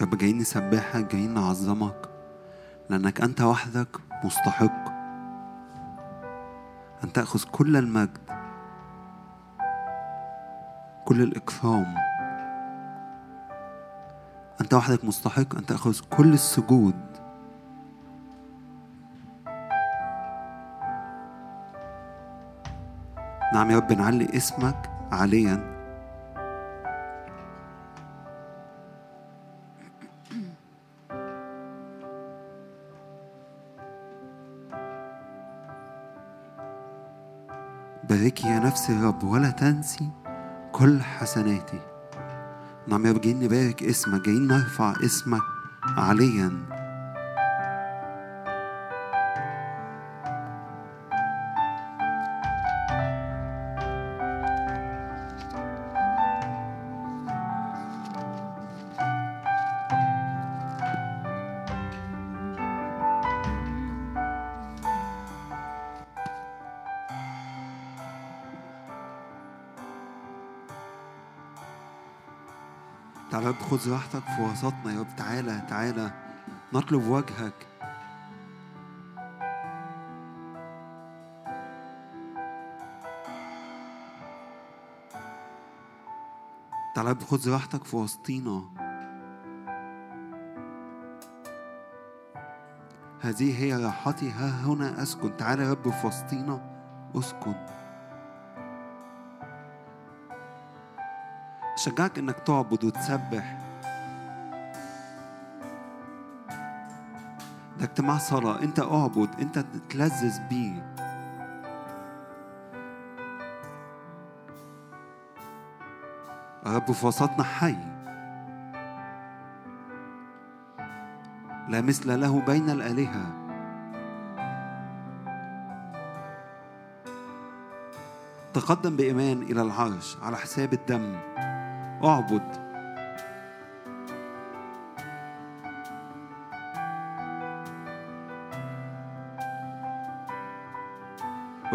رب جايين نسبحك جايين نعظمك لأنك أنت وحدك مستحق. أن تأخذ كل المجد كل الإكرام أنت وحدك مستحق أن تأخذ كل السجود. نعم يا رب نعلي اسمك عاليا. نفسي الرب ولا تنسي كل حسناتي. نعم يا رب جايين نبارك اسمك جايين نرفع اسمك عاليا خذ راحتك في وسطنا. يا رب تعالى تعالى نطلب وجهك. تعالى خذ راحتك في وسطينا. هذه هي راحتي. ها هنا أسكن. تعالى يا رب في وسطينا. أسكن. أشجعك إنك تعبد وتسبح. ده اجتماع صلاة. أنت أعبد أنت تتلذذ بيه. يا رب في وسطنا حي. لا مثل له بين الآلهة. تقدم بإيمان إلى العرش على حساب الدم. اعبد.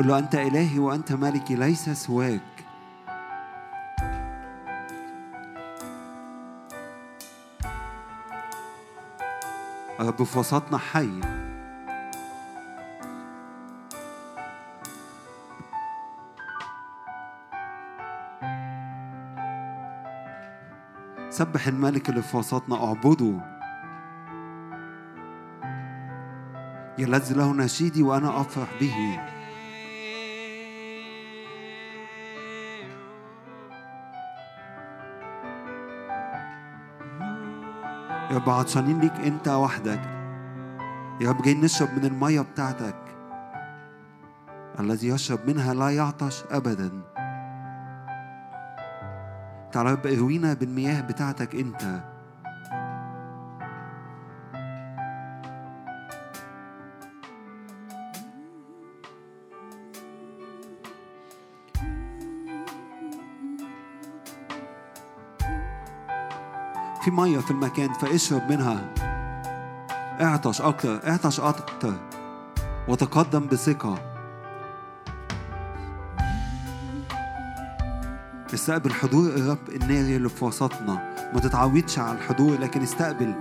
قل له أنت إلهي وأنت ملكي ليس سواك. رب في وسطنا حي. سبح الملك اللي في وسطنا اعبده. يلذ له نشيدي وأنا أفرح به. يا رب عطشانين ليك انت وحدك. يا رب جايين نشرب من المية بتاعتك. الذي يشرب منها لا يعطش ابدا. تعالى يا رب اروينا بالمياه بتاعتك انت. في مية في المكان فاشرب منها. اعطش أكتر اعطش أكتر. وتقدم بثقة. استقبل حضور الرب الناري اللي في وسطنا. ما تتعودش على الحضور لكن استقبل.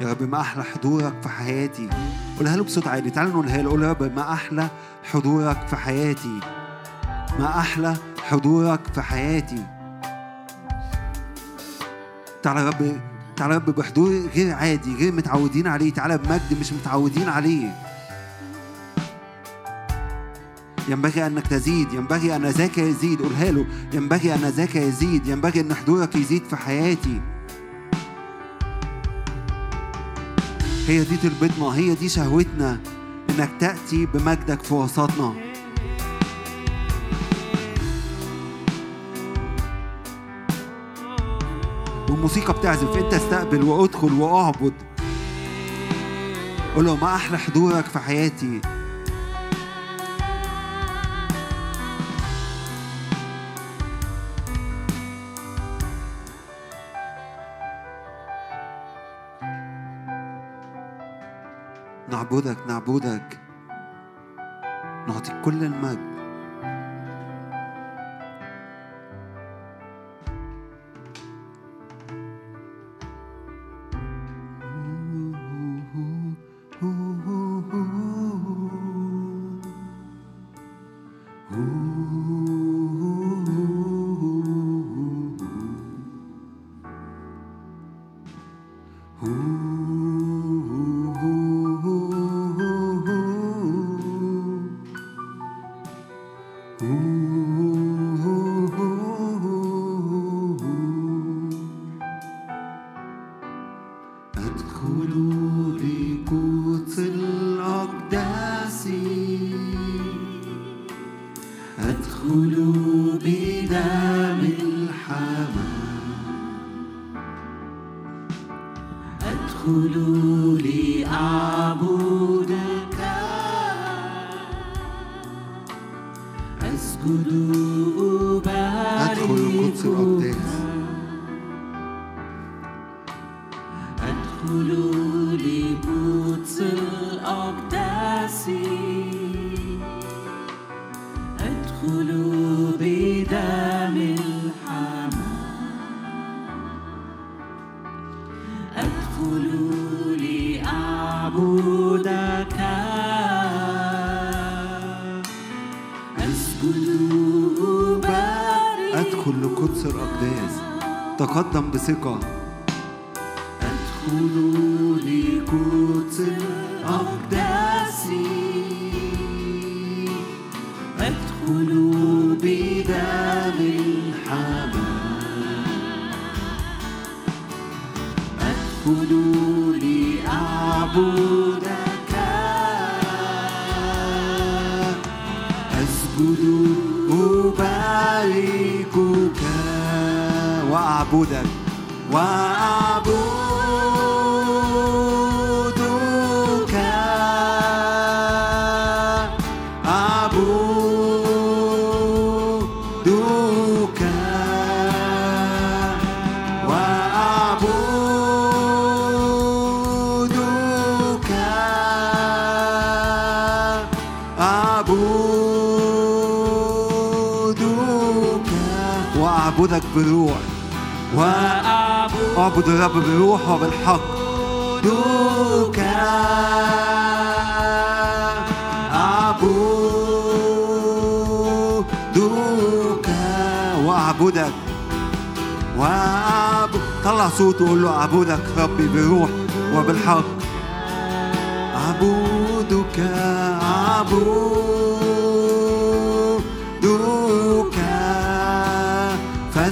يا رب ما أحلى حضورك في حياتي. قولها له بصوت عالي تعالى نقولها له. قول يا رب ما أحلى حضورك في حياتي. ما أحلى حضورك في حياتي. تعالى يا رب تعالى يا رب بحضور غير عادي غير متعودين عليه. تعالى بمجد مش متعودين عليه. ينبغي انك تزيد ينبغي أن ذاك يزيد. قولها له ينبغي أن ذاك يزيد ينبغي أن حضورك يزيد في حياتي. هي دي طلبتنا هي دي شهوتنا إنك تأتي بمجدك في وسطنا. والموسيقى بتعزف انت استقبل وادخل واعبد. قول له ما أحلى حضورك في حياتي. نعبدك نعبدك. نعطيك كل المجد. Ooh. تقدم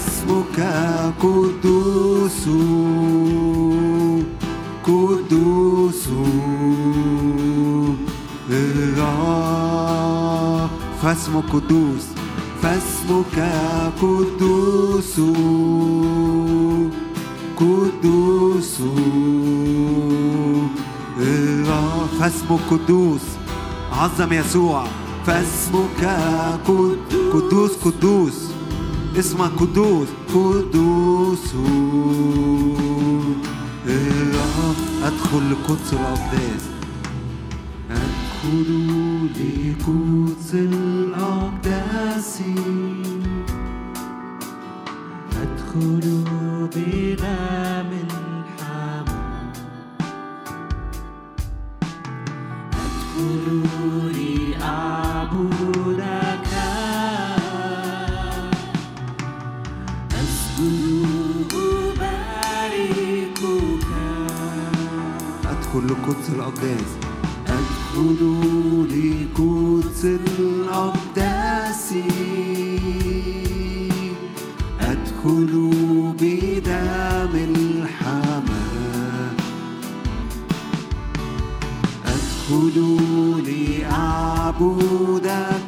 فاسمك قدوس قدوس. الرب فاسمك قدوس فاسمك قدوس. قدوس. الرب فاسمك قدوس. عظم يسوع فاسمك قد- قدوس قدوس. اسمك قدوس قدوس. الرب أدخل لقدس الاقداس أدخل لقدس الاقداس أدخل بدم لقدس الأقداس. ادخل لقدس الأقداس. ادخل بدم الحمام. ادخل لاعبدك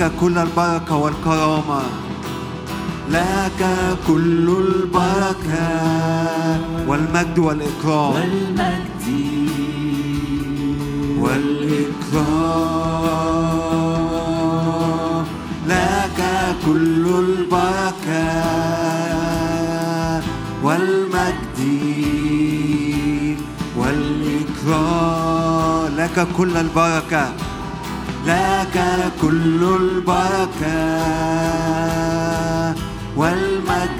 لك كل البركة والكرامة لك كل البركة والمجد والإكرام. والمجد والإكرام. لك كل البركة والمجد والإكرام. لك كل البركة لك كل البركة والمجد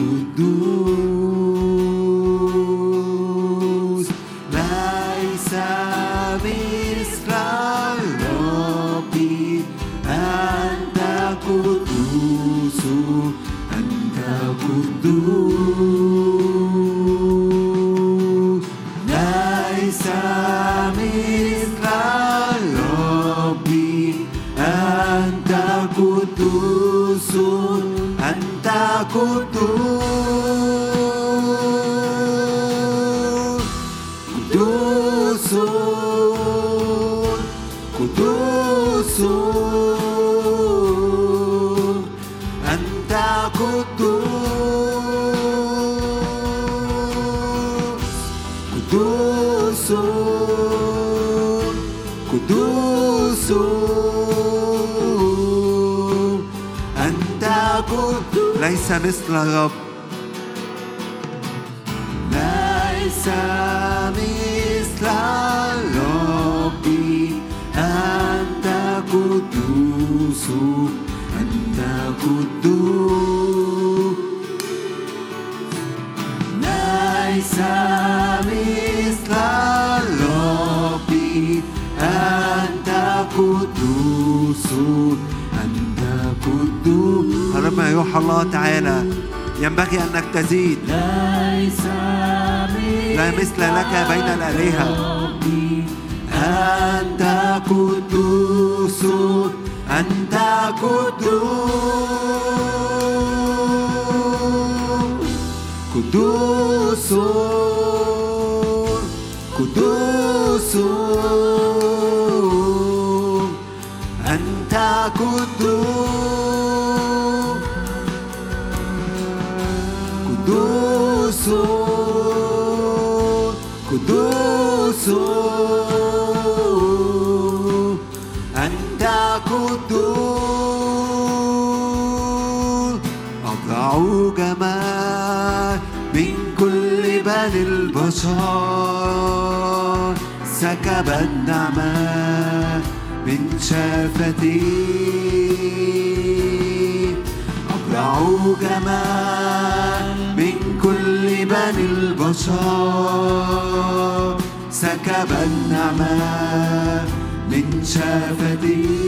أنت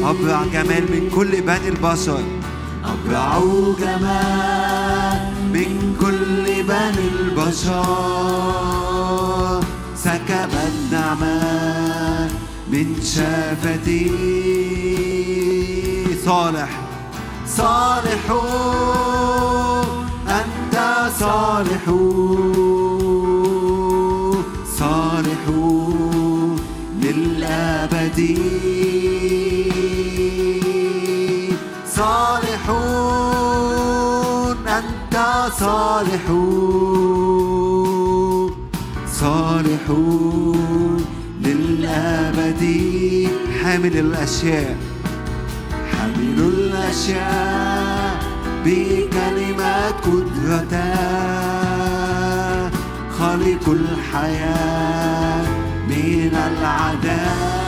أبرع جمال من كل بني البشر أبرع جمال من كل بني البشر سكبت نعمة من شفتي صالح. صالح أنت صالح. صالح للأبد. صالح أنت صالح صالح للأبد حامل الأشياء. حامل الأشياء بكلمات قدرته. خالق الحياة من العداء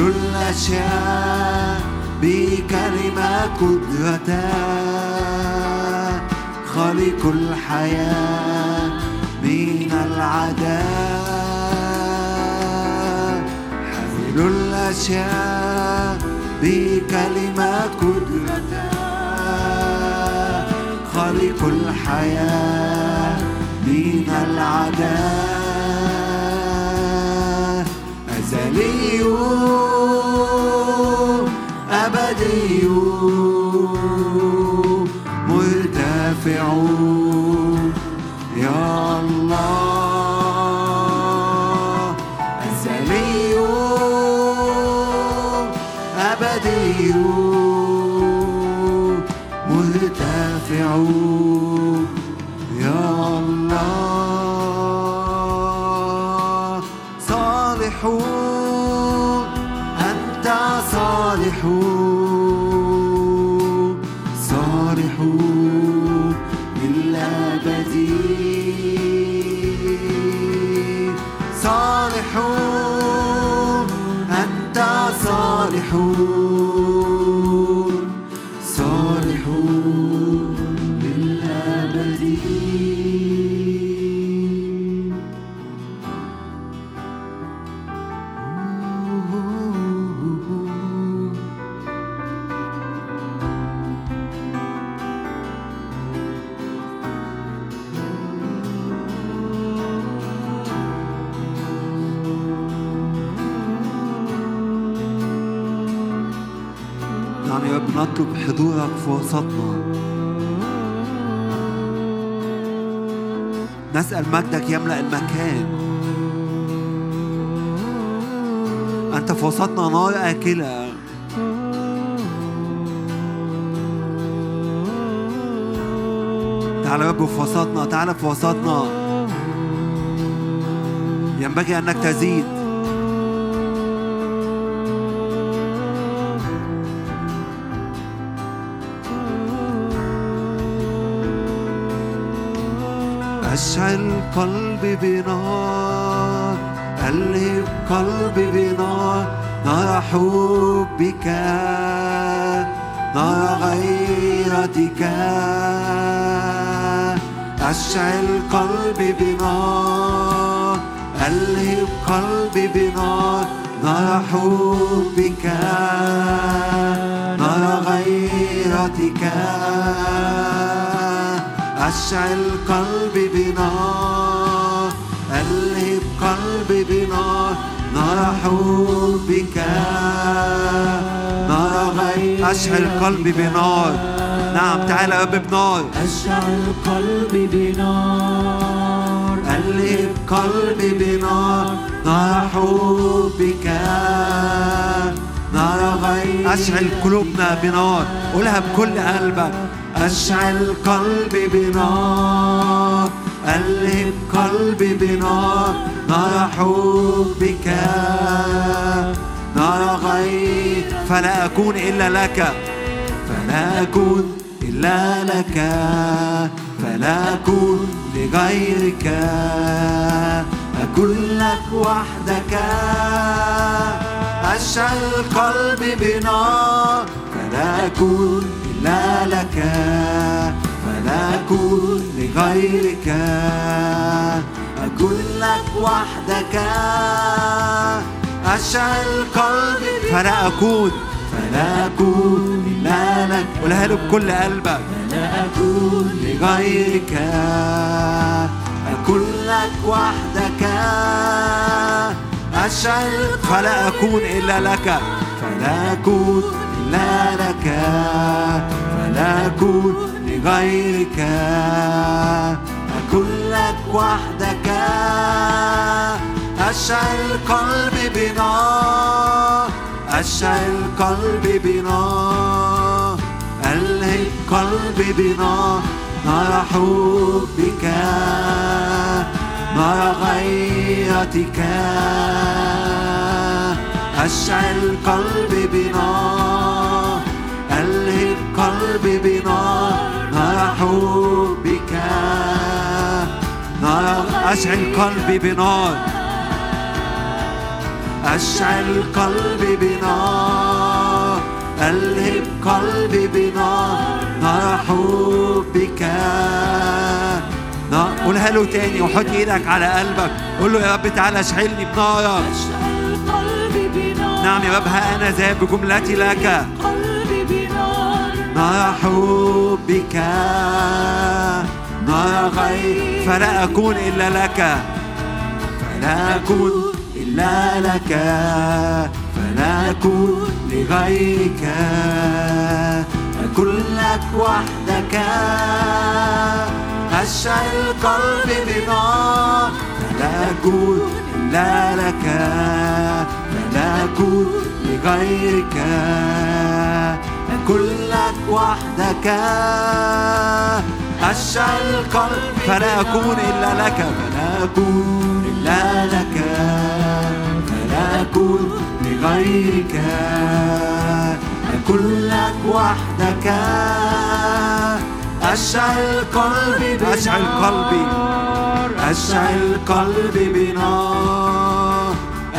الأشياء بكلمات قدرته خالق الحياة من العداء. حامل الأشياء بكلمات قدرته خالق الحياة من العداء. أبدي مرتفع. يا رب نطلب حضورك في وسطنا نسأل مجدك يملأ المكان. أنت في وسطنا نار آكلة تعال يا رب في وسطنا تعال في وسطنا ينبغي أنك تزيد. أشعل قلبي بنار ألهب قلبي بنار نار حبك. نار غيرتك أشعل قلبي بنار ألهب قلبي بنار نار حبك. نار غيرتك أشعل قلبي بنار ألهب قلبي بنار نار حبك نار غير أشعل قلبي بنار. نعم تعال يا بنار. أشعل قلبي بنار. ألهب قلبي بنار نار حبك نار غير أشعل قلوبنا بنار. قولها بكل قلبك. أشعل قلبي بنار ألهب قلبي بنار نار حبك نار غير فلا أكون إلا لك فلا أكون إلا لك فلا أكون لغيرك. أكون لك وحدك. أشعل قلبي بنار فلا أكون إلا لك فلا أكون لغيرك. أكون لك وحدك. أشعل قلبي فلا أكون فلا أكون إلا لك. قولها له بكل قلبك. لا أكون لغيرك. أكون لك وحدك. أشعل فلا أكون إلا لك. فلا أكون إلا لك. فلا أكون لغيرك أكون لك وحدك أشعل قلبي بنار أشعل قلبي بنار ألهب قلبي بنار نار حبك نار غيرتك أشعل قلبي بنار ألهب قلبي بنار نار حبك نار أشعل قلبي بنار أشعل قلبي بنار ألهب قلبي بنار نار حبك نار قولها له تاني وحط إيدك على قلبك. قول له يا رب تعالى أشعلني بنارك أشعل قلبي بنار نعم يا رب ها أنا ذا بجملتي لك. قلبي حبك نار غير فلا أكون إلا لك. فلا أكون إلا لك. فلا أكون لغيرك. أكون لك وحدك. أشعل قلبي بنار فلا أكون إلا لك. فلا أكون لغيرك. أكون لك وحدك. أشعل قلب فلا أكون إلا لك فلا أكون إلا لك فلا أكون لغيرك. أكون لك وحدك. أشعل قلبي بنار. أشعل قلبي أشعل قلبي بنار.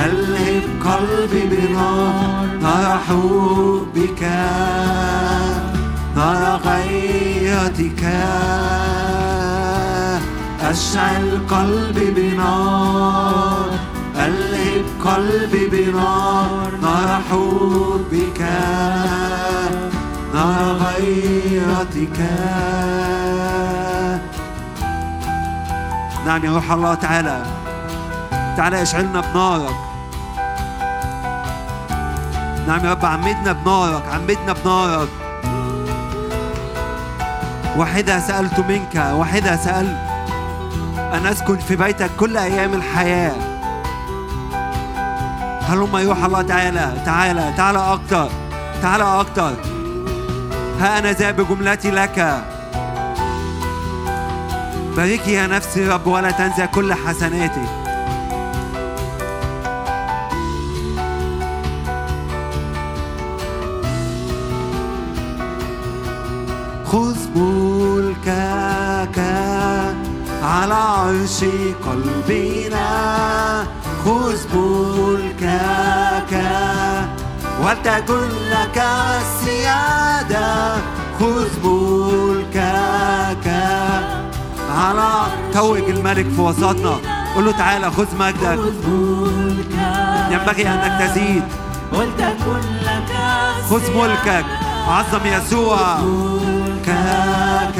ألهب قلبي بنار نار حبك نار غيرتك أشعل قلبي بنار ألهب قلبي بنار نار حبك نار غيرتك نعم يا روح الله تعالى. تعالى اشعلنا بنارك. نعم يا رب عمدنا بنارك عمدنا بنارك. واحدة سألت منك واحدة سألت أن أسكن في بيتك كل أيام الحياة. هلما يروح الله تعالى؟ تعالى تعالى أكتر تعالى أكتر. ها أنا ذا بجملتي لك. باركي يا نفسي رب ولا تنسى كل حسناتك. عرش قلبنا. خذ ملكك ولتكن لك السيادة. خذ ملكك. على توج الملك في وسطنا. قول له تعالى خذ مجدك. خذ ملكك. ينبغي أنك تزيد. ولتكن لك خذ. ملكك. عظم يسوع. ملكك.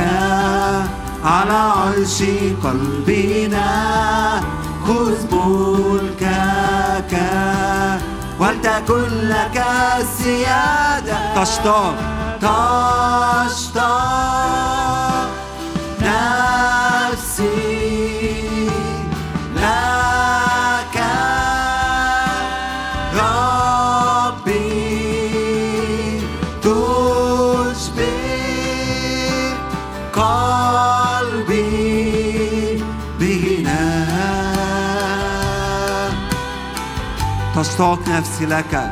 على عرش قلبنا. خذ ملكك ولتكن لك السيادة. تشتاق تشتاق نفسي. تشتاق نفسي لك.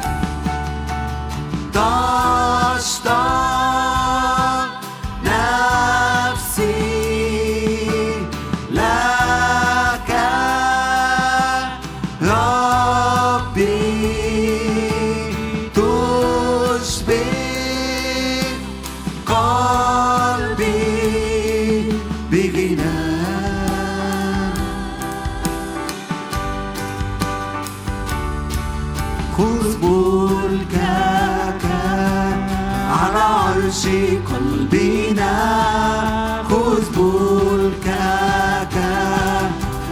خذ ملكك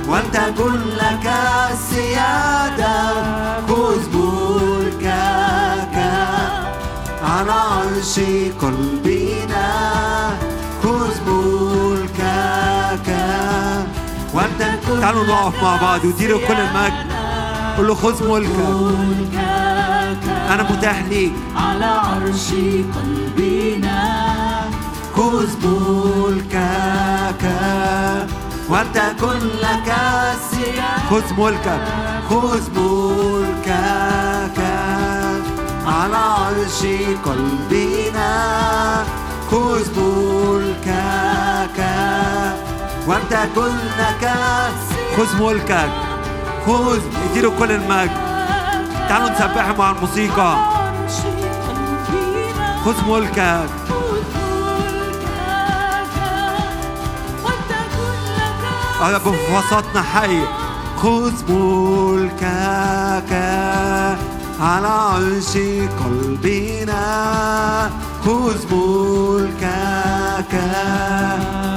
ولتكن لك السيادة. خذ ملكك على عرش قلبنا خذ ملكك ولتكن تعالوا نقف مع بعض واديله كل المجد. قول له خذ ملكك. أنا متاح ليك. على عرش قلبنا. خذ ملكك ولتكن لك السيادة خذ ملكك خذ ملكك على عرش قلبنا خذ ملكك ولتكن لك خذ ملكك خذ اديله كل المجد تعالوا نسبحه مع الموسيقى خذ ملكك يا رب في وسطنا حي. خذ ملكك على عرش قلبنا. خذ ملكك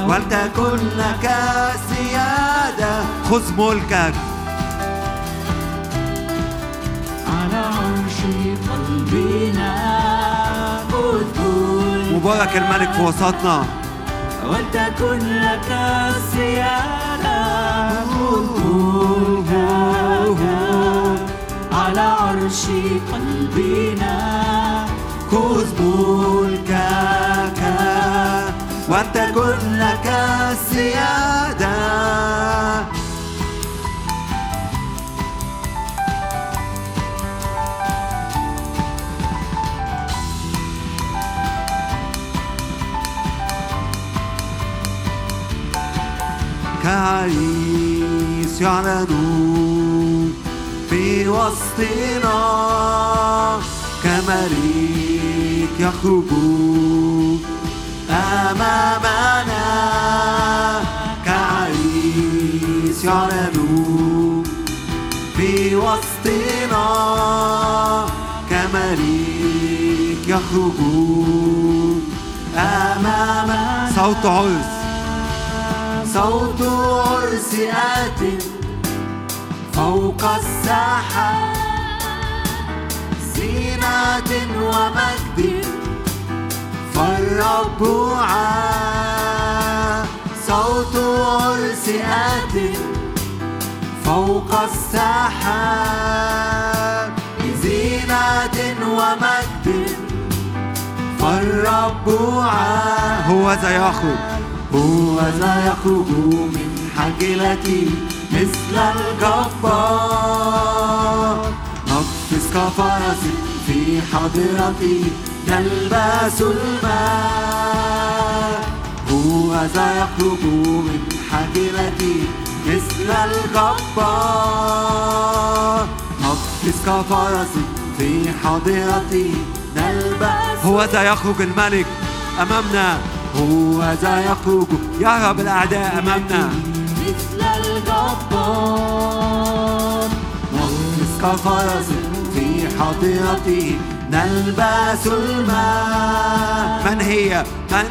ولتكن لك السيادة خذ ملكك على عرش قلبنا. خذ ملكك. مبارك الملك في وسطنا. ولتكن لك السيادة ملكك على عرش قلبنا. خذ ملكك. ولتكن لك السيادة كعريس يعلن في وسطنا كملك يخرج أمامنا كعريس يعلن في وسطنا كملك يخرج أمامنا صوت عرس صوت عرس آت فوق الساحة. زينة ومجد فالرب عا صوت عرس آت فوق الساحة. زينة ومجد فالرب عا هو ذا يخرج هو ذا يخرج من حجلتي مثل الجبار. نقفز كفرس في حضرتي نلبس الماء. هو ذا يخرج من حجلتي مثل الجبار. نقفز كفرس في حضرتي نلبس هو ذا يخرج الملك أمامنا. هو ذا يخرج يهرب الأعداء أمامنا. مثل الجبار نقفز كفرس في حضرته. نلبس الماء. من هي؟ من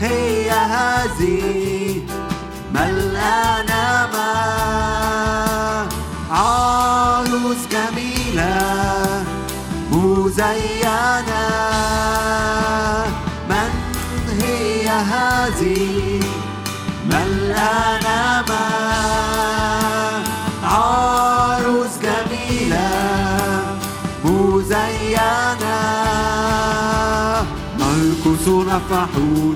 هي هذه؟ ملآنة ماء عروس جميلة مزينة. هذه ملآنة ماء عروس جميلة مزينة. نرقص نفرح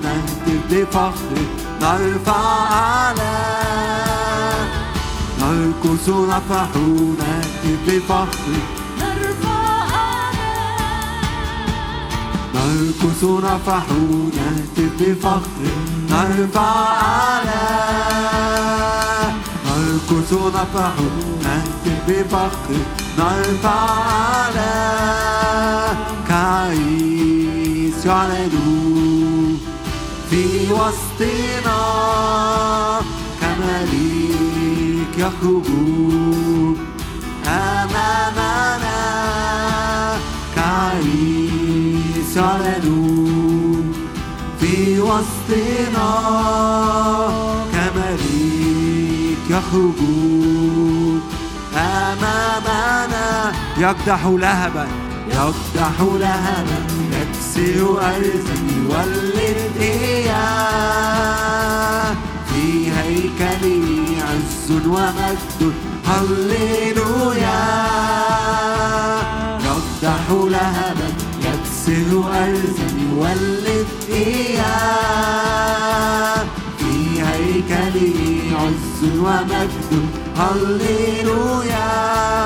نهتف بفخر نرفع أعلى نرقص نفرح نهتف بفخر نرقص نفرح نهتف بفخر نرفع أعلى نرقص نفرح نهتف بفخر نرفع أعلى كعريس يعلن في وسطنا كملك يخرج. أمامنا كعريس يعلن في وسطنا كمليك يخرج أمامنا يقدح لهبا يقدح لهبا. يكسر أرضي يولد إياه في هيكلي عز ومجد هللويا يقدح لهبا يكسر أرضي يولد إياه في هيكلي عز ومجد. هللويا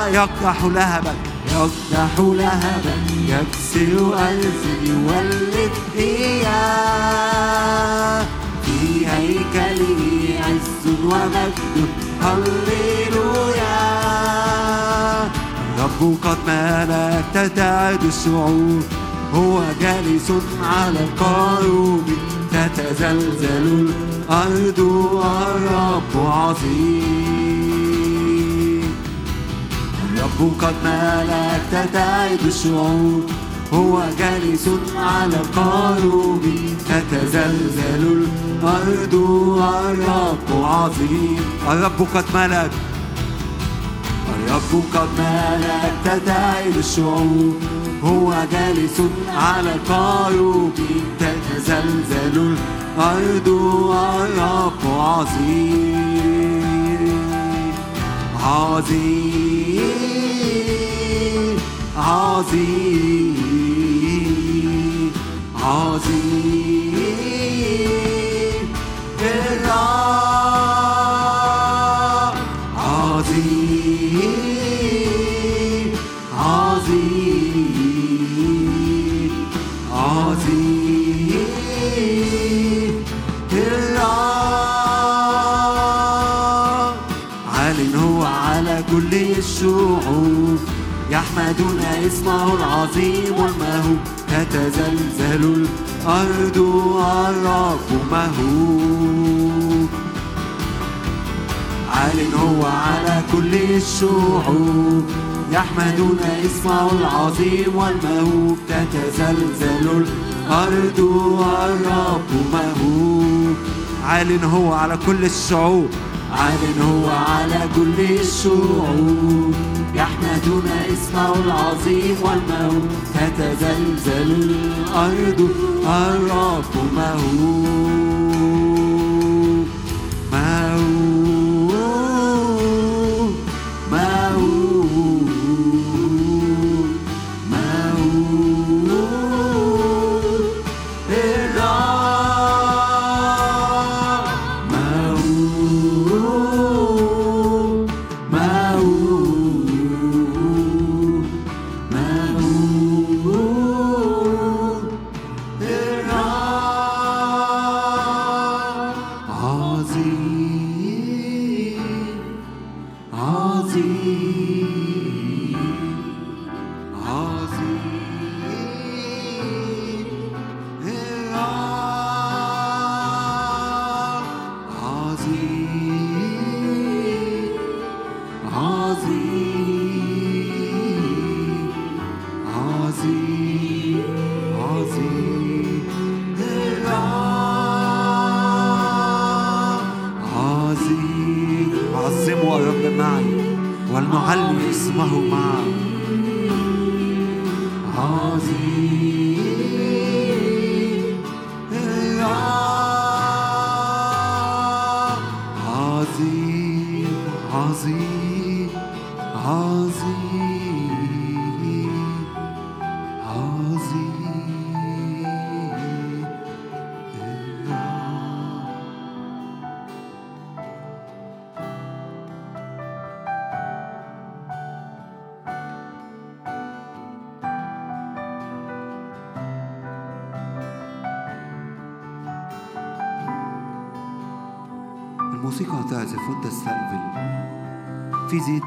يقدح لهبا يقدح لهبا. يكسر أرضي يولد إياه في هيكلي عز ومجد. هللويا الرب قد ملك تتعد الشعوب هو جالس على القاروب تتزلزل الأرض والرب عظيم. الرب قد ملك تتعد الشعوب هو جالس على القاروب تتزلزل الأرض والرب عظيم. الرب قد ملك الرب قد ملك تتعب الشعوب هو جالس على القاروب تتزلزل الأرض والرب عظيم. عظيم عظيم عظيم. الرب كل الشعوب. يحمدون اسمه العظيم والمهوب تتزلزل الأرض والرب مهوب. عال هو على كل الشعوب. يحمدون اسمه العظيم والمهوب. تتزلزل الأرض والرب مهوب. عال هو على كل الشعوب. عال هو على كل الشعوب. يحمدون اسمه العظيم والمهوب تتزلزل الأرض الرب مهوب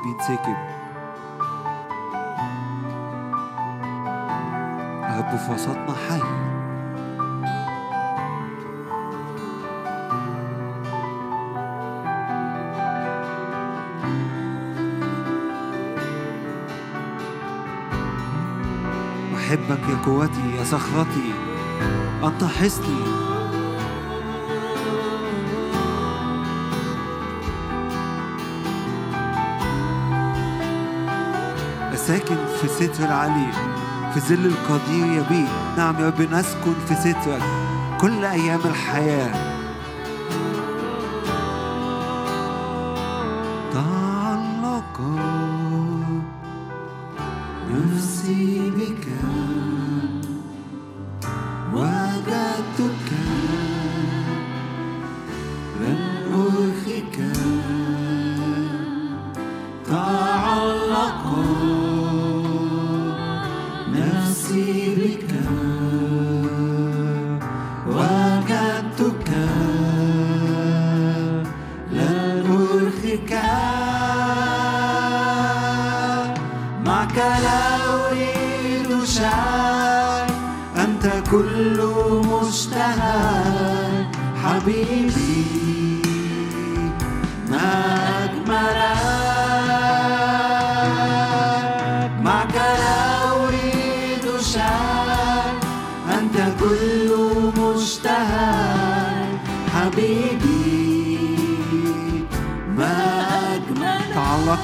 بيتسكب. رب في وسطنا حي. أحبك يا قوتي يا صخرتي أنت حصني. ساكن في ستر العلي في ظل القدير يبيت نعم يا رب نسكن في سترك كل أيام الحياة.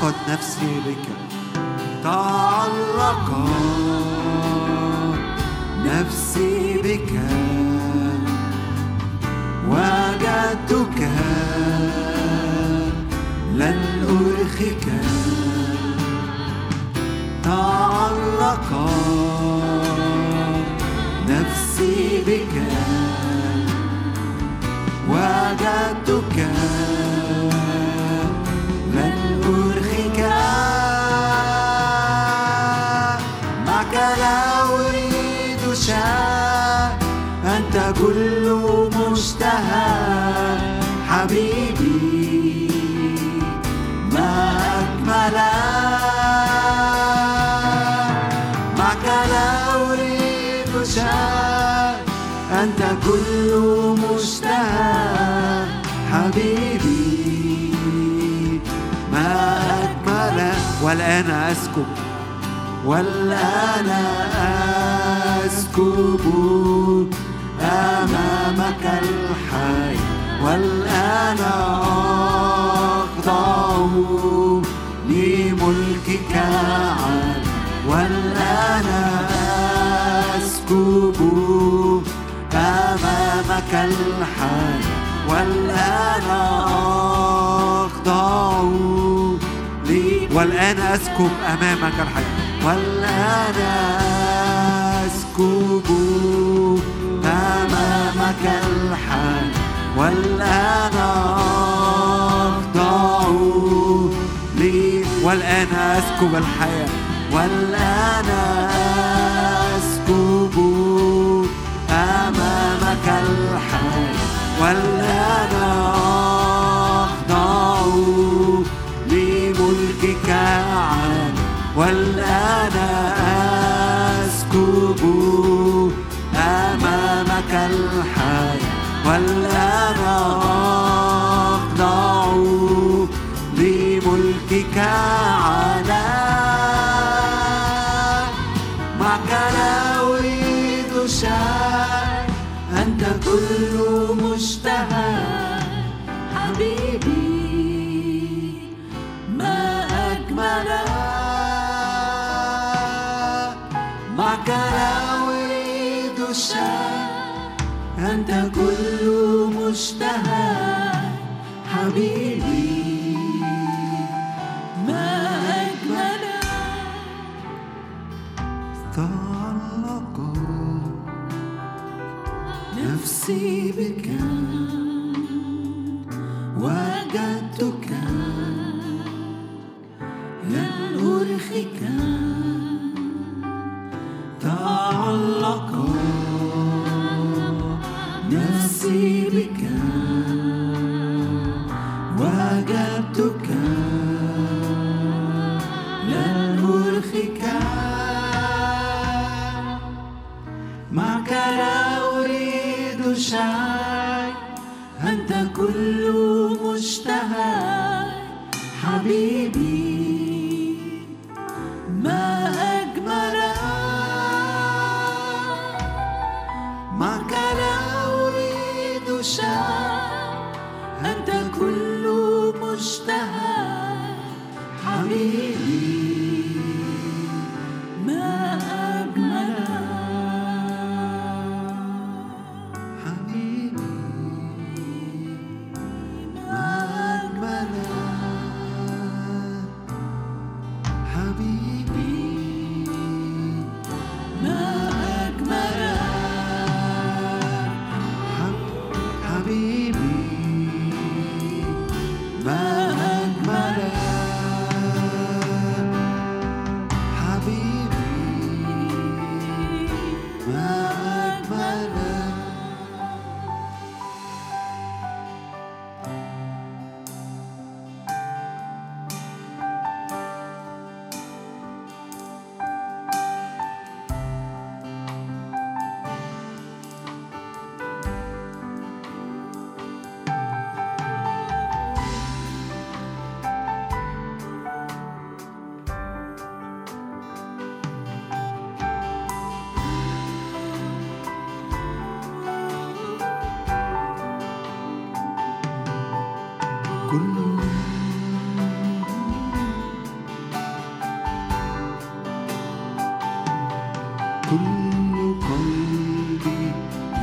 تعلقت نفسي بك. تعلقت نفسي بك. وجدتك. لن أرخك. تعلق نفسي بك. وجدتك. كل مشتهى حبيبي ما أجملك معك لا أريد شيء. أنت كل مشتهى حبيبي ما أجملك والآن أسكب والآن أسكب. أمامك الحي والآن أخضع لملكك عال والآن أسكب أمامك الحي والآن أخضع والآن أسكب أمامك الحي والآن أسكب أمامك الحي والآن أخضع لي. والآن أسكب الحياة والآن أسكب أمامك الحي والآن أخضع لملكك عال والآن أسكب أمامك الحي والآن أخضع لملكك علا معك لا أريد شيء أنت كل مشتهى حبيبي ما أجملك معك لا أريد شيء أنت كل مشتهى حبيبي. ما أجملك. تعلق نفسي بك.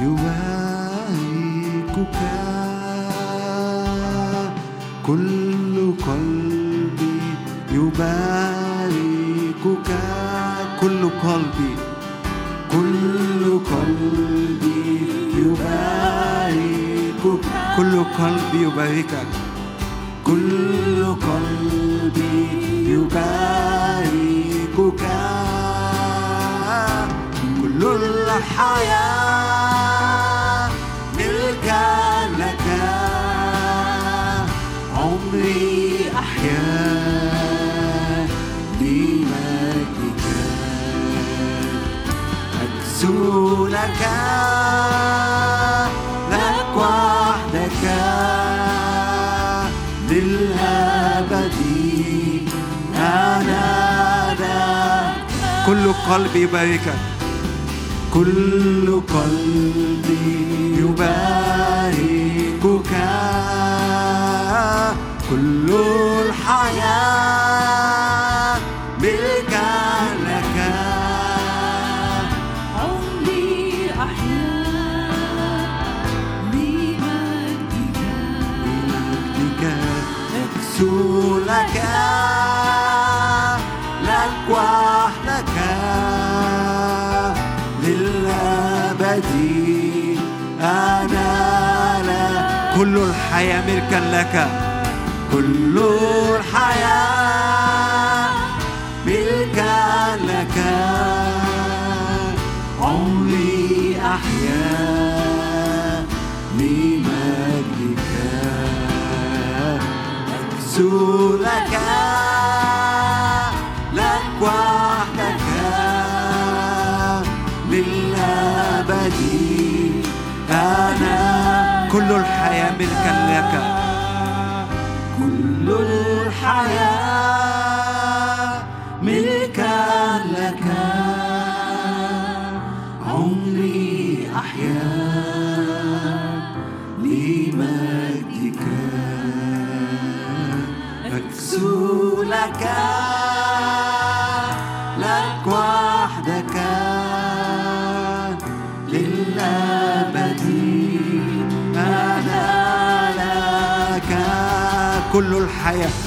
يباركك كل قلبي يباركك كل قلبي كل قلبي يباركك كل قلبي يباركك كل قلبي يباركك الحياة ملكا لك. عمري أحيا لمجدك أكسو لك. لك وحدك. للأبد. أنا كل قلبي يباركك كل قلبي يباركك. كل الحياة ملكا لك. عمري أحيا لمجدك بمجدك أكسو لك. الحياة ملكا لك. كل الحياة ملكا لك. عمري أحيا لمجدك أكسو لك. لك وحدك. للأبد. أنا الحياة ملكا لك كل الحياة ملكا لك عمري أحيا لمجدك. أكسو لك. كل الحياة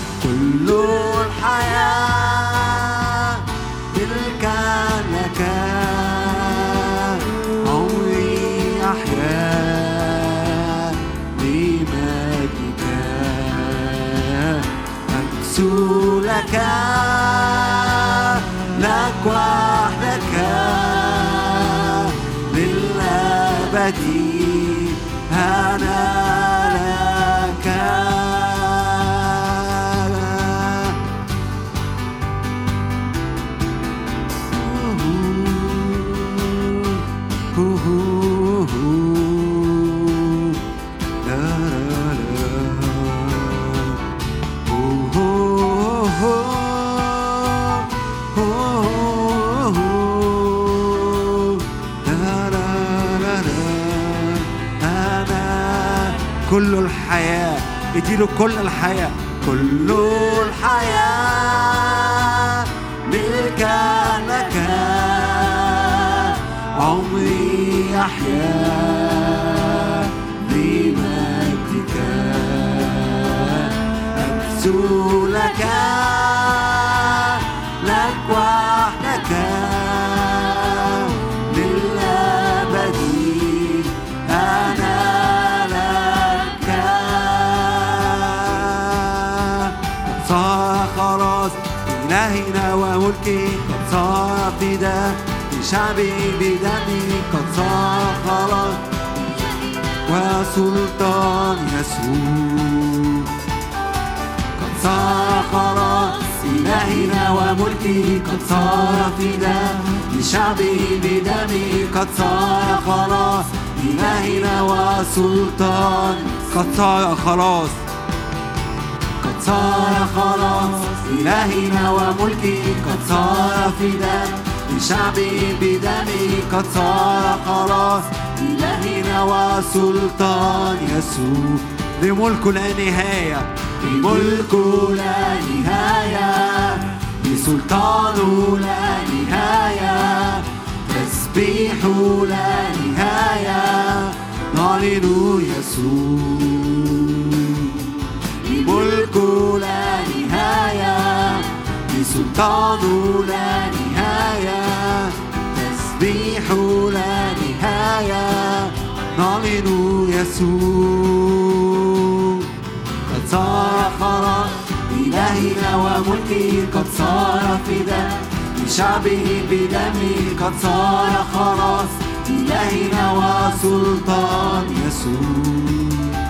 اديله كل الحياة. كل الحياة ملكا لك. عمري أحيا لمجدك أكسو لك. لك وحدك. صار فداء لشعبي بدمي قد صار خلاص وسلطان يسوع قد صار خلاص إلهنا وملكه قد صار فداء لشعبه بدمه قد صار خلاص إلهنا وسلطان قد صار خلاص قد صار خلاص إلهنا وملكه قد صار فداء لشعبه بدمه قد صار خلاص إلهنا وسلطان يسوع لملكه لا نهاية لملكه لا نهاية. لسلطانه لا نهاية تسبيحه لا نهاية. نعلن يسوع لملكه لا نهاية لسلطانه لا نهاية تسبيحه لا نهاية. نعلن يسوع قد صار خلاص إلهنا وملكه قد صار فداء لشعبه بدمه قد صار خلاص إلهنا وسلطان يسوع.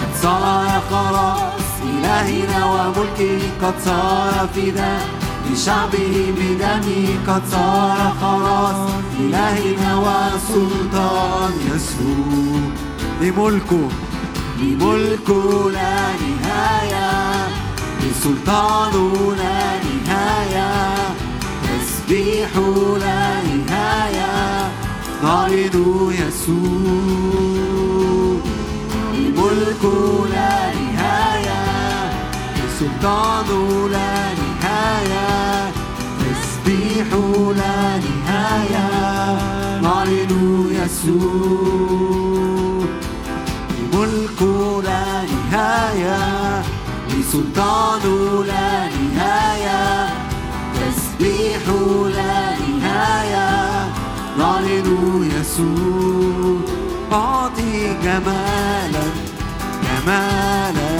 قد صار خلاص إلهنا وملكه قد صار فداء لشعبه بدمه قد صار خلاص إلهنا وسلطان يسوع. لملكه لملكه لا نهاية. لسلطانه لا نهاية. تسبيحه لا نهاية. نعلن يسوع. ملكه لا نهاية. سلطانه لا نهاية تسبيحه لا نهاية نعلن يسوع. ملكه لا نهاية لسلطانه لا نهاية تسبيحه لا نهاية نعلن يسوع. أعطي جمالا جمالا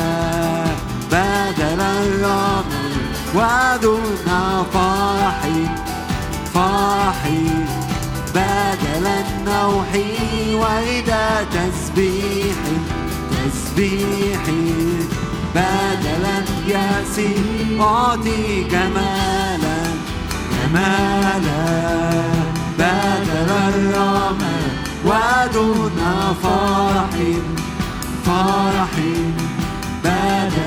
بدل الرمل ودون فرحي فرحي بدل النوح وإذا تسبيح تسبيح. بدل اليأس أعطي جمالا جمالا بدل الرمل ودون فرح فرح بدل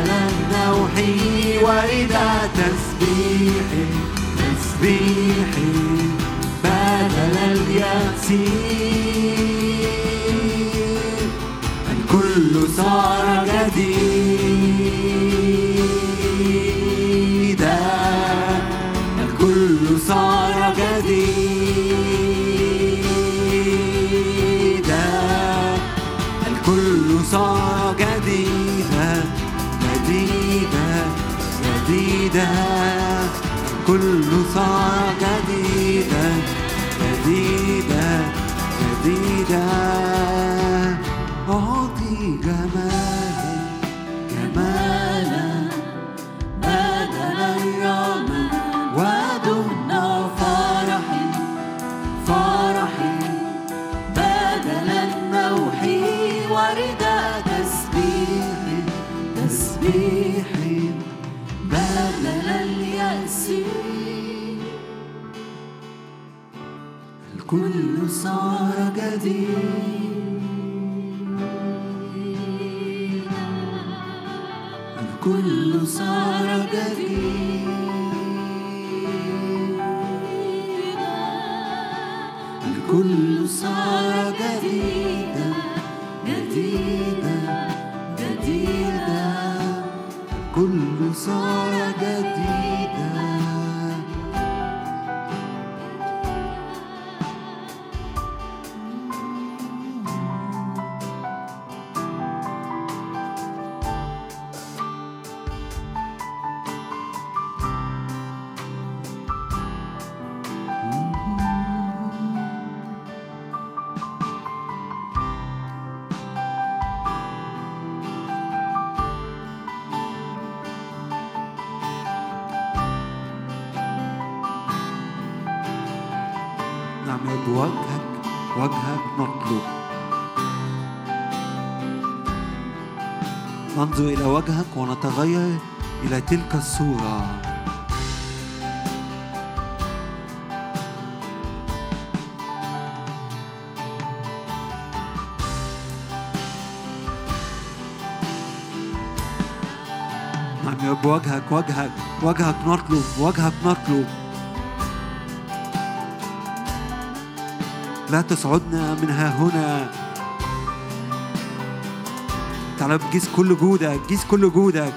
النوح وإذا تسبيح تسبيح بدل اليأس الكل صار جديدا جديدا الكل صار جديدا جديدا جديدا. أعطي جمالا صار جديد تلك الصورة. نعم يا رب وجهك وجهك وجهك نطلب وجهك نطلب. لا تصعدنا من ها هنا. تعالى بجيز كل جودك جيز كل جودك.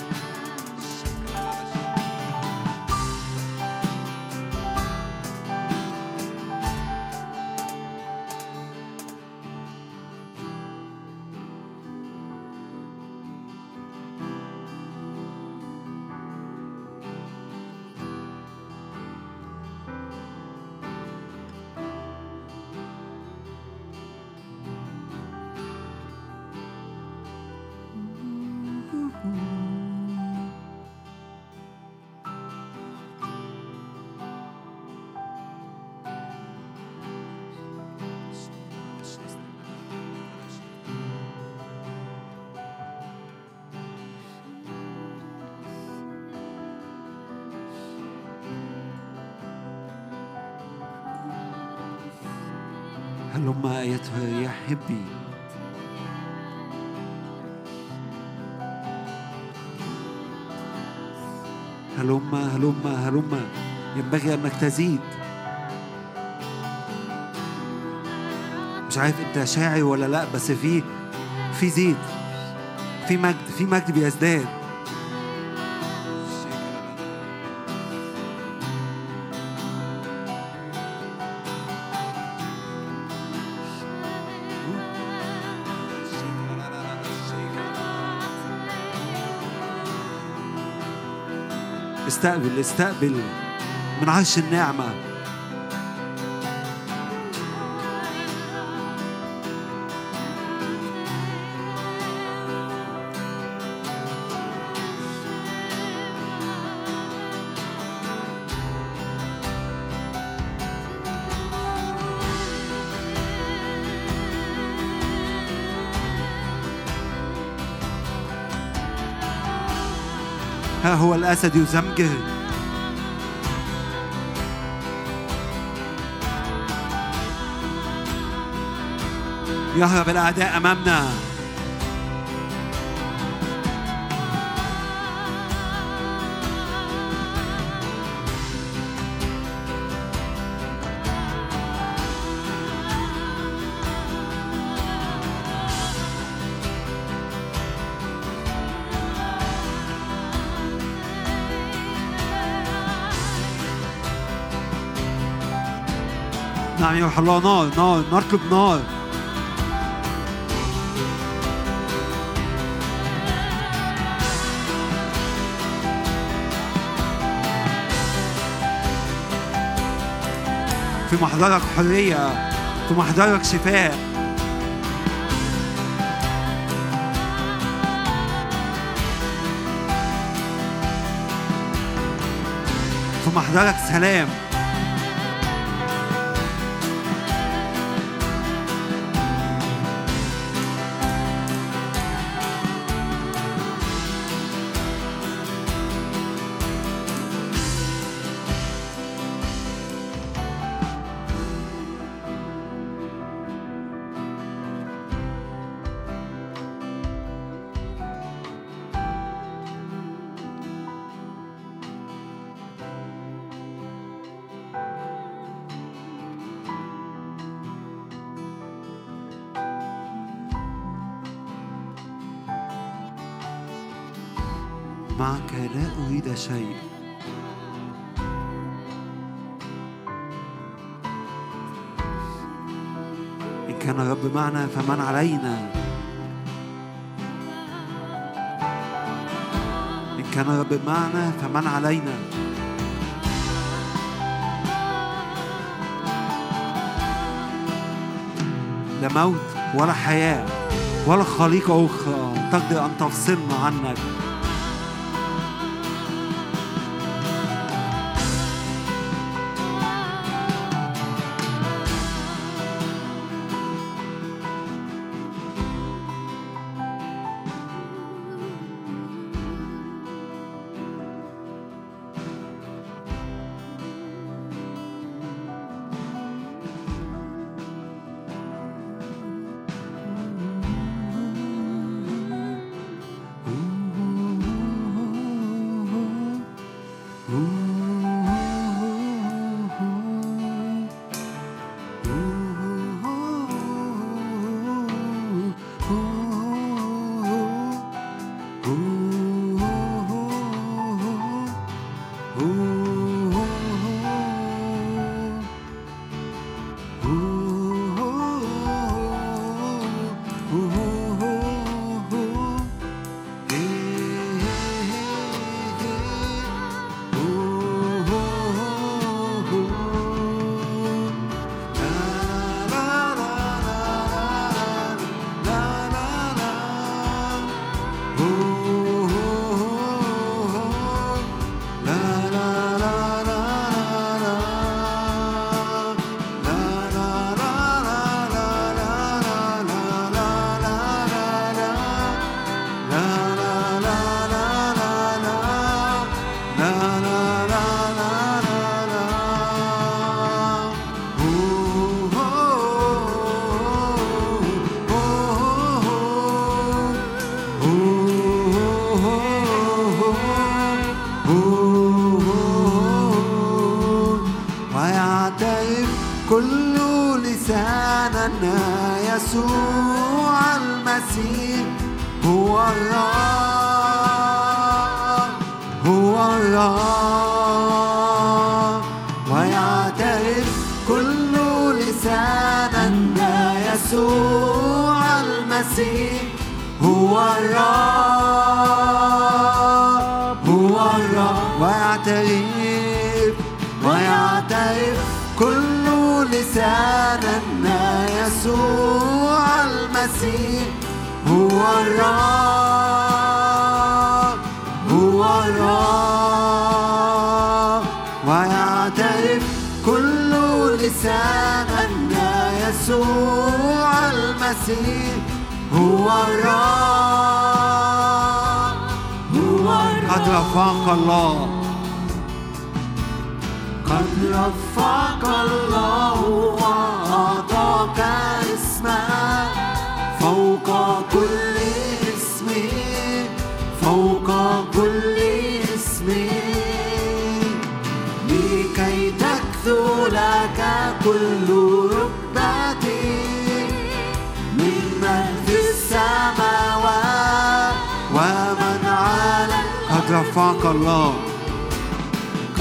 هلما أيتها الرياح هبي هلما هلما هلما ينبغي أنك تزيد. مش عارف أنت شاعر ولا لأ بس في في زيد في مجد في مجد بيزداد. استقبل استقبل من عرش النعمة. الأسد يزمجر يهرب الأعداء أمامنا. روح الله نار نار نطلب نار. في محضرك حرية في محضرك شفاء. في محضرك سلام. معك لا أريد شيء إن كان الرب معنا فمن علينا. إن كان الرب معنا فمن علينا. لا موت ولا حياة ولا خليقة أخرى. تقدر أن تفصلنا عنك. أن يسوع المسيح. هو الرب هو الرب. ويعترف كل لسان أن يسوع المسيح. هو الرب هو الرب. ويعترف ويعترف كل لسان أن يسوع المسيح هو الرب هو الرب. ويعترف كل لسان أن يسوع المسيح هو الرب هو الرب. قد رفعك الله. قد رفعك الله وأعطاك اسما فوق كل اسم فوق كل اسم. لكي تكثو لك كل ركبة. ممن في السماوات ومن على قد رفعك الله.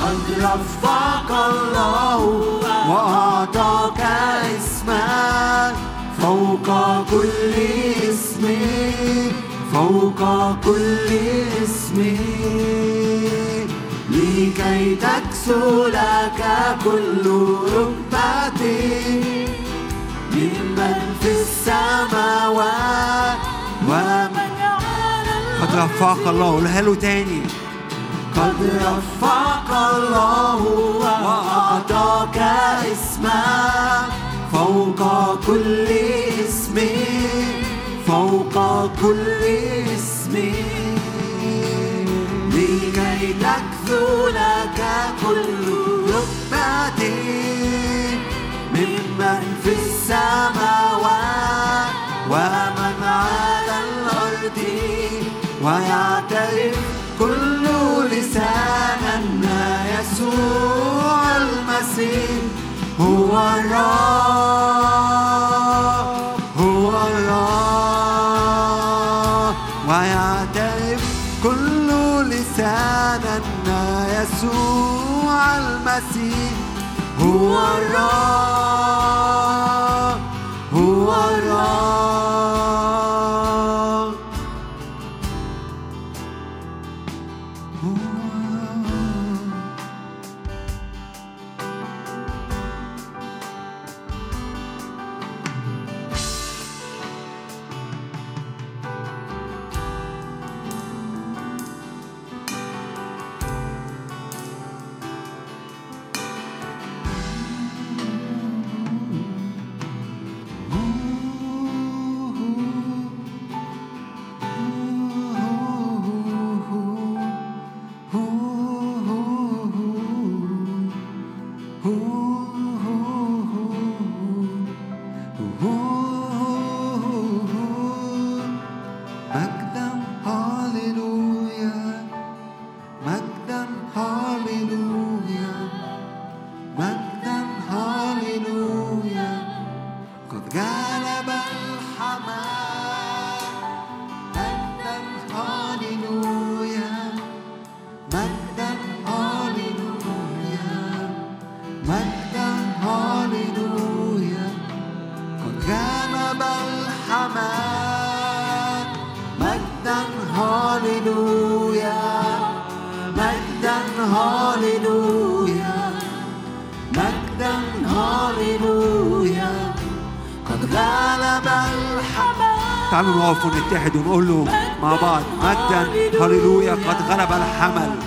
قد رفعك الله وأعطاك اسما فوق كل اسم فوق كل اسم. لكي تكسو لك كل ركبة ممن في السماوات ومن قد رفعك الله قولها له تاني. قد رفعك الله وأعطاك اسما فوق كل اسم فوق كل اسم. لكي تكثو لك كل ركبة ممن في السماوات ومن على الأرض ويعترف كل لسان أن يسوع المسيح هو الرب هو الرب. ويعترف كل لسان أن يسوع المسيح هو الرب. نقف ونتحد ونقول له مع بعض مجدا هاليلويا قد غلب الحمل.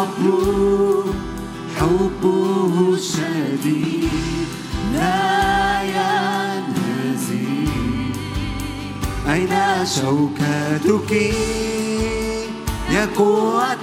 حبه حبه شديد لا ينهزي أين شوكتك؟ يا قوة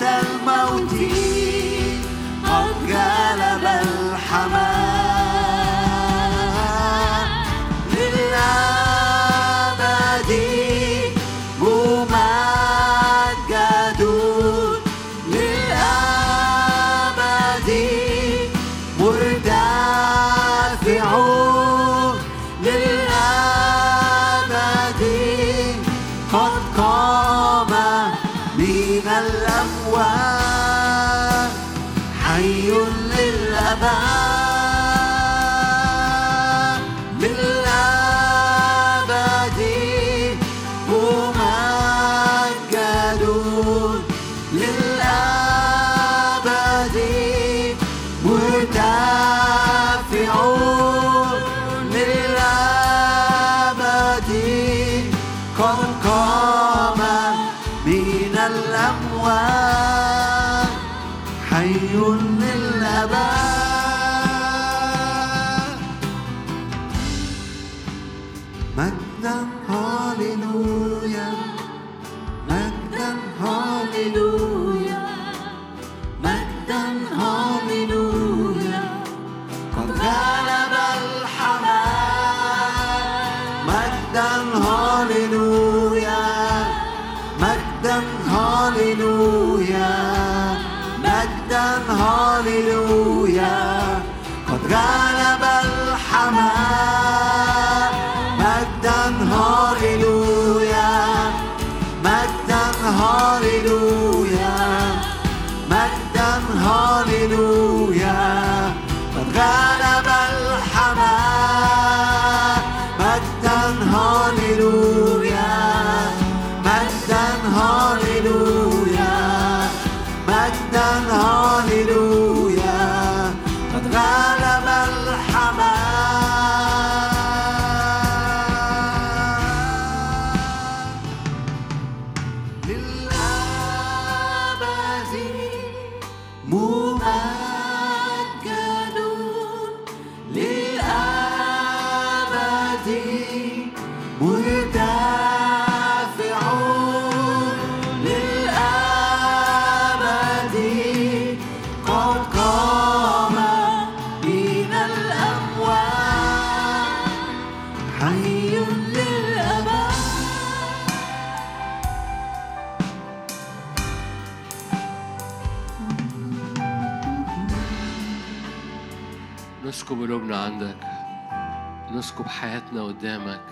حياتنا قدامك.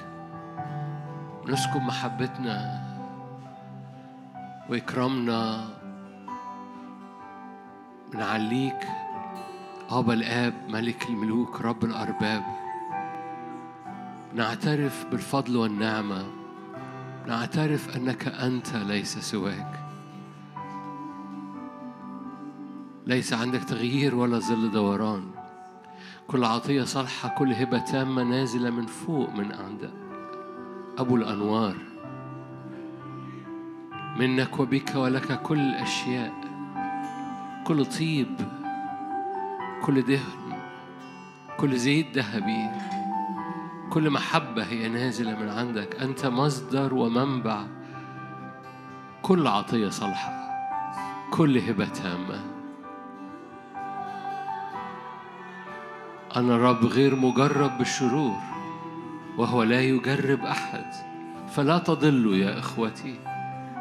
نسكب محبتنا وإكرامنا. بنعليك أبا الآب ملك الملوك رب الأرباب. نعترف بالفضل والنعمة. نعترف أنك أنت ليس سواك. ليس عندك تغيير ولا ظل دوران. كل عطية صالحة كل هبة تامة نازلة من فوق من عند أبو الأنوار. منك وبك ولك كل الأشياء كل طيب كل دهن كل زيت ذهبي كل محبة هي نازلة من عندك. أنت مصدر ومنبع كل عطية صالحة كل هبة تامة. أنا الرب غير مجرب بالشرور وهو لا يجرب أحد. فلا تضلوا يا إخوتي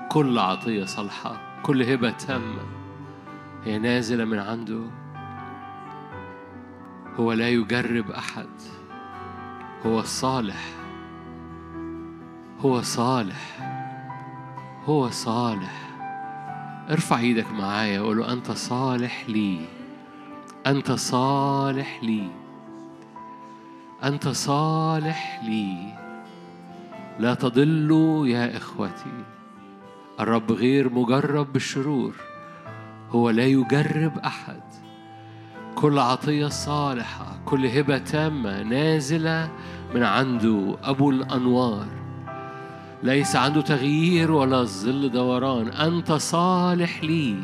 كل عطية صالحة كل هبة تامة. هي نازلة من عنده. هو لا يجرب أحد. هو الصالح هو صالح. هو صالح. ارفع إيدك معايا وقول له أنت صالح لي. أنت صالح لي. أنت صالح لي. لا تضلوا يا إخوتي. الرب غير مجرب بالشرور هو لا يجرب أحد. كل عطية صالحة كل هبة تامة نازلة من عنده أبو الأنوار. ليس عنده تغيير ولا ظل دوران. أنت صالح لي.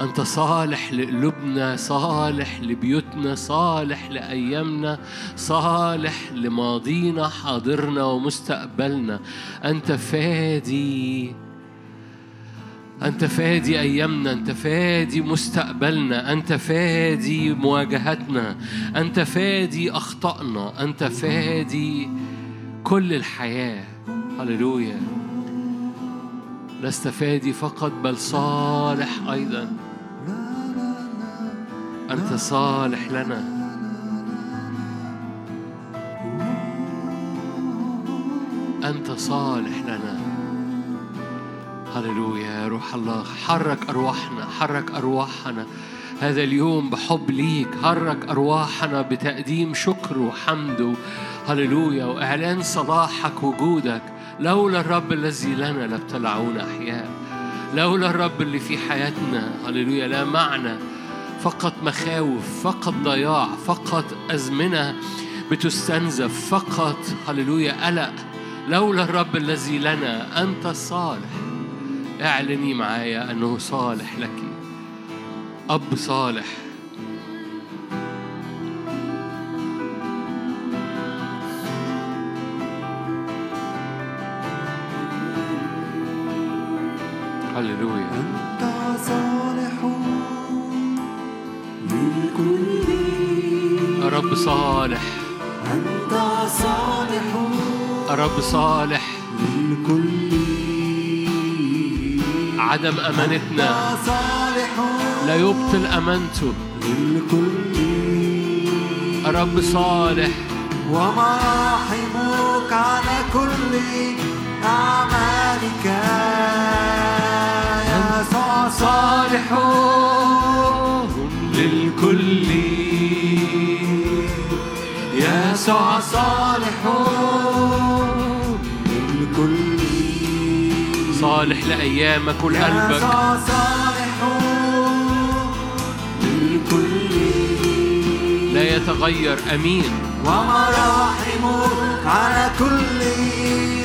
أنت صالح لقلوبنا صالح لبيوتنا صالح لأيامنا صالح لماضينا حاضرنا ومستقبلنا. أنت فادي أنت فادي أيامنا أنت فادي مستقبلنا أنت فادي مواجهتنا أنت فادي أخطائنا أنت فادي كل الحياة. هللويا. لست فادي فقط بل صالح أيضا. أنت صالح لنا. أنت صالح لنا. هللويا يا روح الله. حرك أرواحنا حرك أرواحنا. هذا اليوم بحب ليك. حرك أرواحنا بتقديم شكر وحمد هللويا. وإعلان صلاحك وجودك. لولا الرب الذي لنا لابتلعون أحياء. لولا الرب اللي في حياتنا هللويا لا معنى. فقط مخاوف فقط ضياع فقط أزمنة بتستنزف فقط هللويا قلق. لولا الرب الذي لنا أنت الصالح اعلني معايا أنه صالح لك. أب صالح. هللويا أنت صالح للكل رب صالح أنت صالح رب صالح للكل عدم أمانتنا صالح لا يبطل أمانته للكل رب صالح ومراحمك على كل أعمالك صالح للكل. يسوع صالح للكل. صالح لأيامك ولقلبك يسوع صالح للكل. لا يتغير أمين. ومراحمه على كل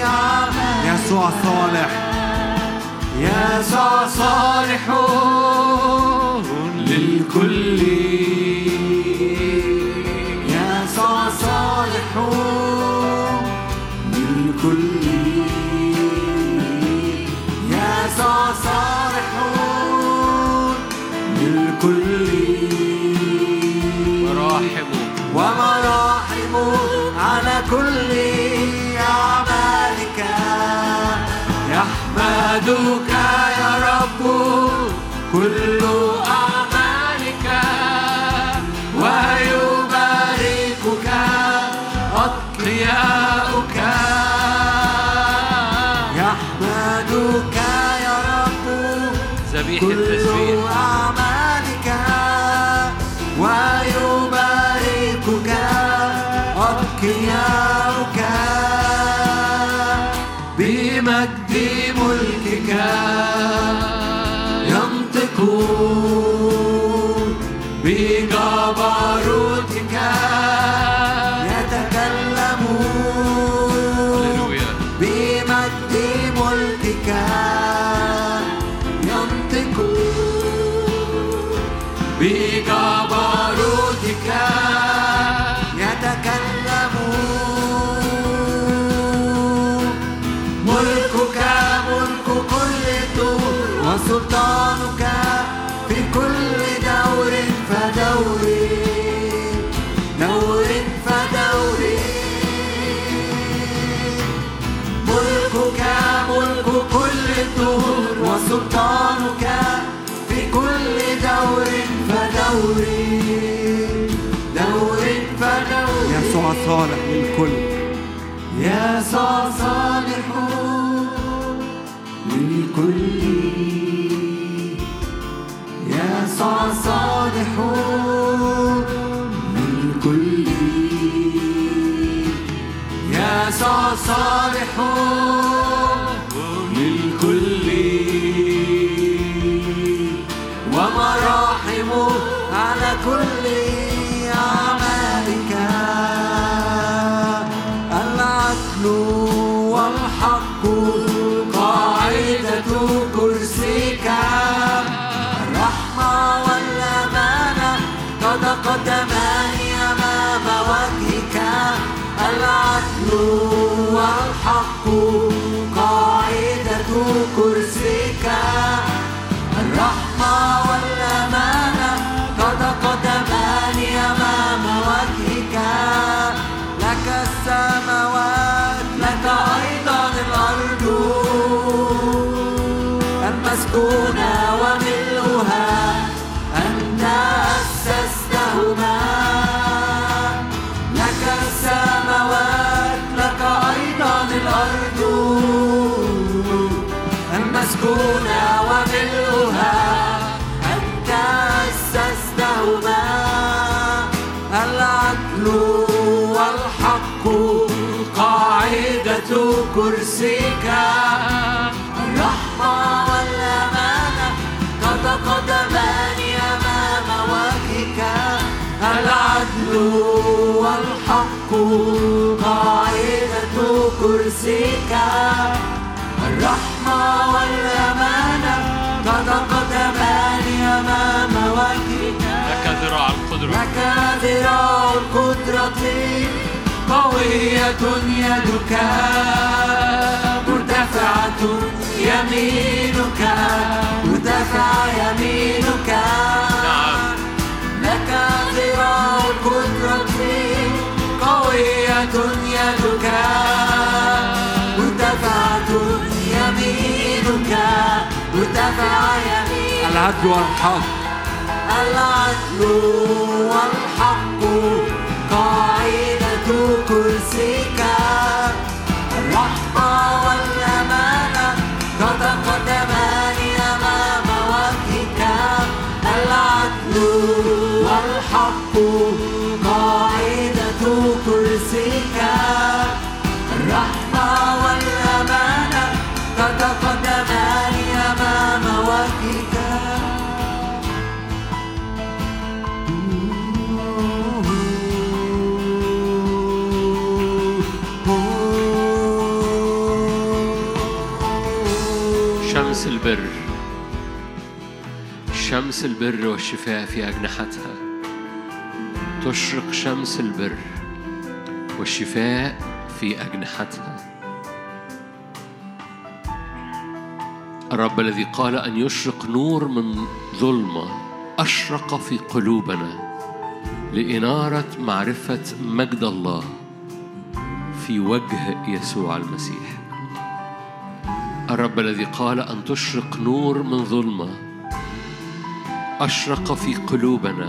أعمال يسوع صالح. يسوع صالح للكل. يسوع صالح للكل. يسوع صالح للكل. مراحمه ومراحمه على كل أعمالك. يحمدك يا رب. كل فدور دور يسوع صالح للكل. يسوع صالح للكل. يسوع صالح للكل. يسوع صالح للكل. ومراحمه على كرسيك الرحمة والأمانة قد قدماني أمام وجهك. لك ذراع القدرة. لك ذراع القدرة. قوية يدك مرتفعة يمينك مرتفعة I love your. I love. شمس البر والشفاء في أجنحتها. تشرق شمس البر والشفاء في أجنحتها. الرب الذي قال أن يشرق نور من ظلمة أشرق في قلوبنا لإنارة معرفة مجد الله في وجه يسوع المسيح. الرب الذي قال أن تشرق نور من ظلمة أشرق في قلوبنا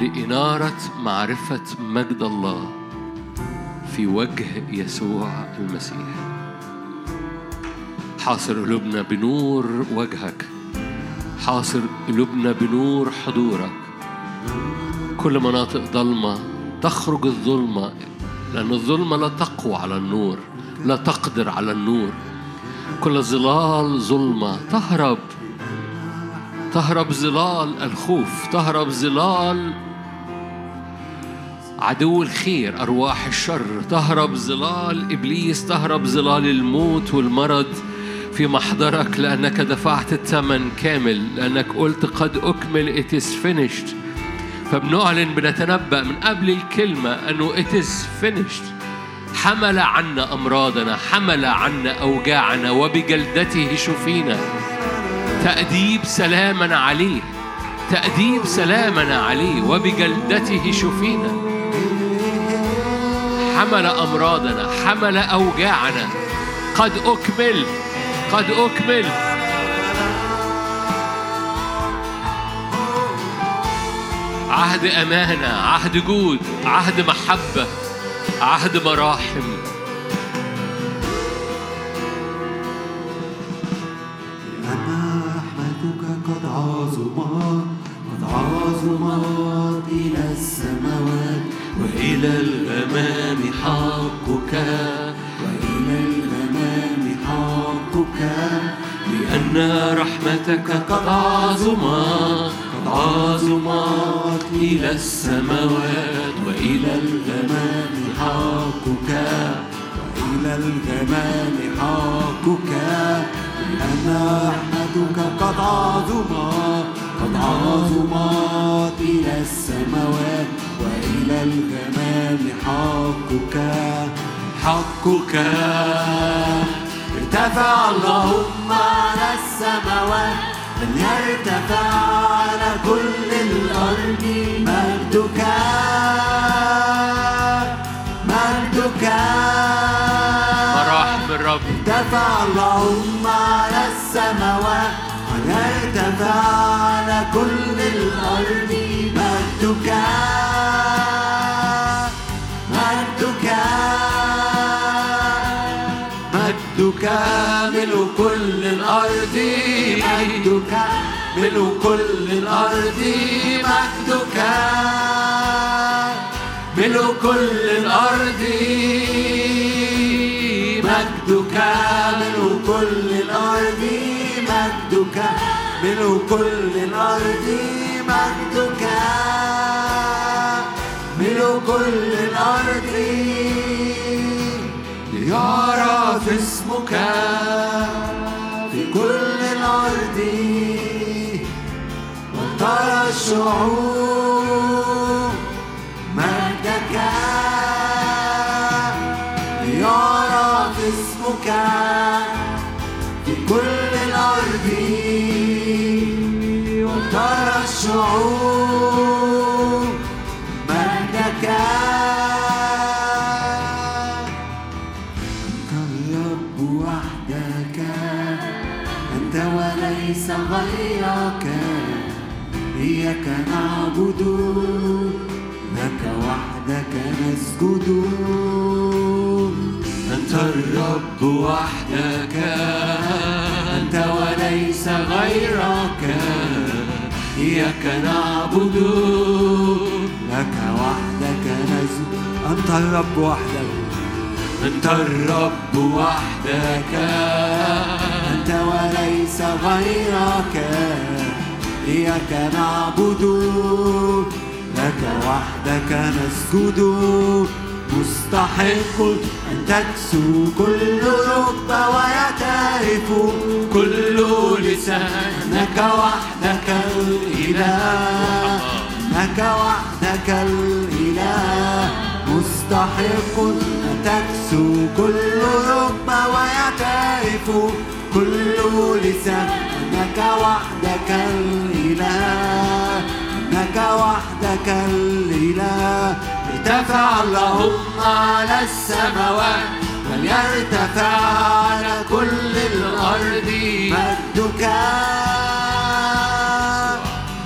لإنارة معرفة مجد الله في وجه يسوع المسيح. حاصر قلوبنا بنور وجهك. حاصر قلوبنا بنور حضورك. كل مناطق ضلمة تخرج الظلمة لأن الظلمة لا تقوى على النور لا تقدر على النور. كل ظلال ظلمة تهرب تهرب ظلال الخوف تهرب ظلال عدو الخير أرواح الشر تهرب ظلال إبليس تهرب ظلال الموت والمرض. في محضرك لأنك دفعت الثمن كامل لأنك قلت قد أكمل it is finished. فبنعلن بنتنبأ من قبل الكلمة أنه it is finished. حمل عنا أمراضنا حمل عنا أوجاعنا وبجلدته شفينا. تأديب سلامنا عليه تأديب سلامنا عليه وبجلدته شفينا. حمل أمراضنا حمل أوجاعنا. قد أكمل قد أكمل. عهد أمانة عهد جود عهد محبة عهد مراحم وإلى الغمام حقك. وإلى الغمام حقك. لأن رحمتك قد عظمت قد عظمت إلى السماوات. وإلى الغمام حقك. وإلى الغمام حقك. لأن رحمتك قد عظمت قد عظمت إلى السماوات. وإلى الغمام حقك حقك. ارتفع اللهم على السماوات من يرتفع على كل الأرض. مجدك مجدك مراحم الرب ارتفع اللهم على السماوات ويرتفع على كل الأرض. مجدك ملء كل الأرض مجدك ملء كل الأرض مجدك ملء كل الأرض مجدك ملء كل الأرض مجدك ملء كل الأرض. مجدك ملء كل الأرض. ليعرف اسمك في كل الأرض. وترى الشعوب نعبد لك وحدك نسجد. أنت الرب وحدك أنت وليس غيرك. إياك نعبد لك وحدك نسجد. أنت الرب وحدك أنت الرب وحدك. أنت وليس غيرك. إياك نعبد لك وحدك نسجد. مستحق أن تكسو كل ركبة ويعترف كل لسان وحدك الإله. أنك وحدك الإله. مستحق أن تكسو كل ركبة ويعترف كل لسان أنك وحدك الإله. أنك وحدك الإله. ارتفع اللهم على السماوات. وليرتفع على كل الأرض. مجدك.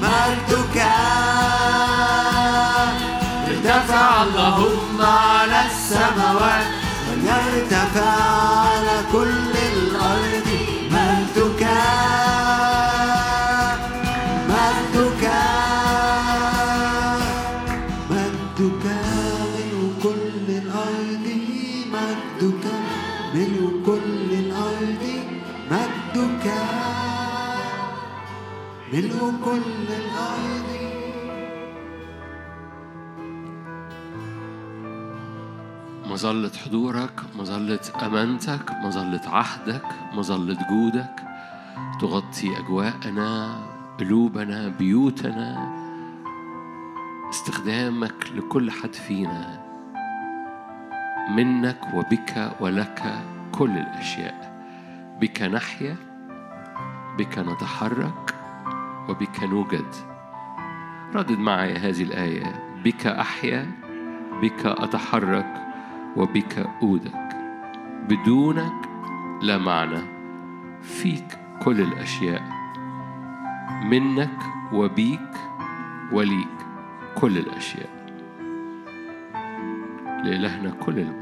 مجدك. ارتفع اللهم على السماوات. وليرتفع على كل مظلة حضورك مظلة أمانتك مظلة عهدك مظلة جودك. تغطي أجواءنا قلوبنا بيوتنا استخدامك لكل حد فينا منك وبك ولك كل الأشياء. بك نحيا بك نتحرك وبك نوجد. ردد معي هذه الآية. بك أحيا بك أتحرك وبك أودك بدونك لا معنى فيك. كل الأشياء. منك وبيك وليك. كل الأشياء. لإلهنا كل المجد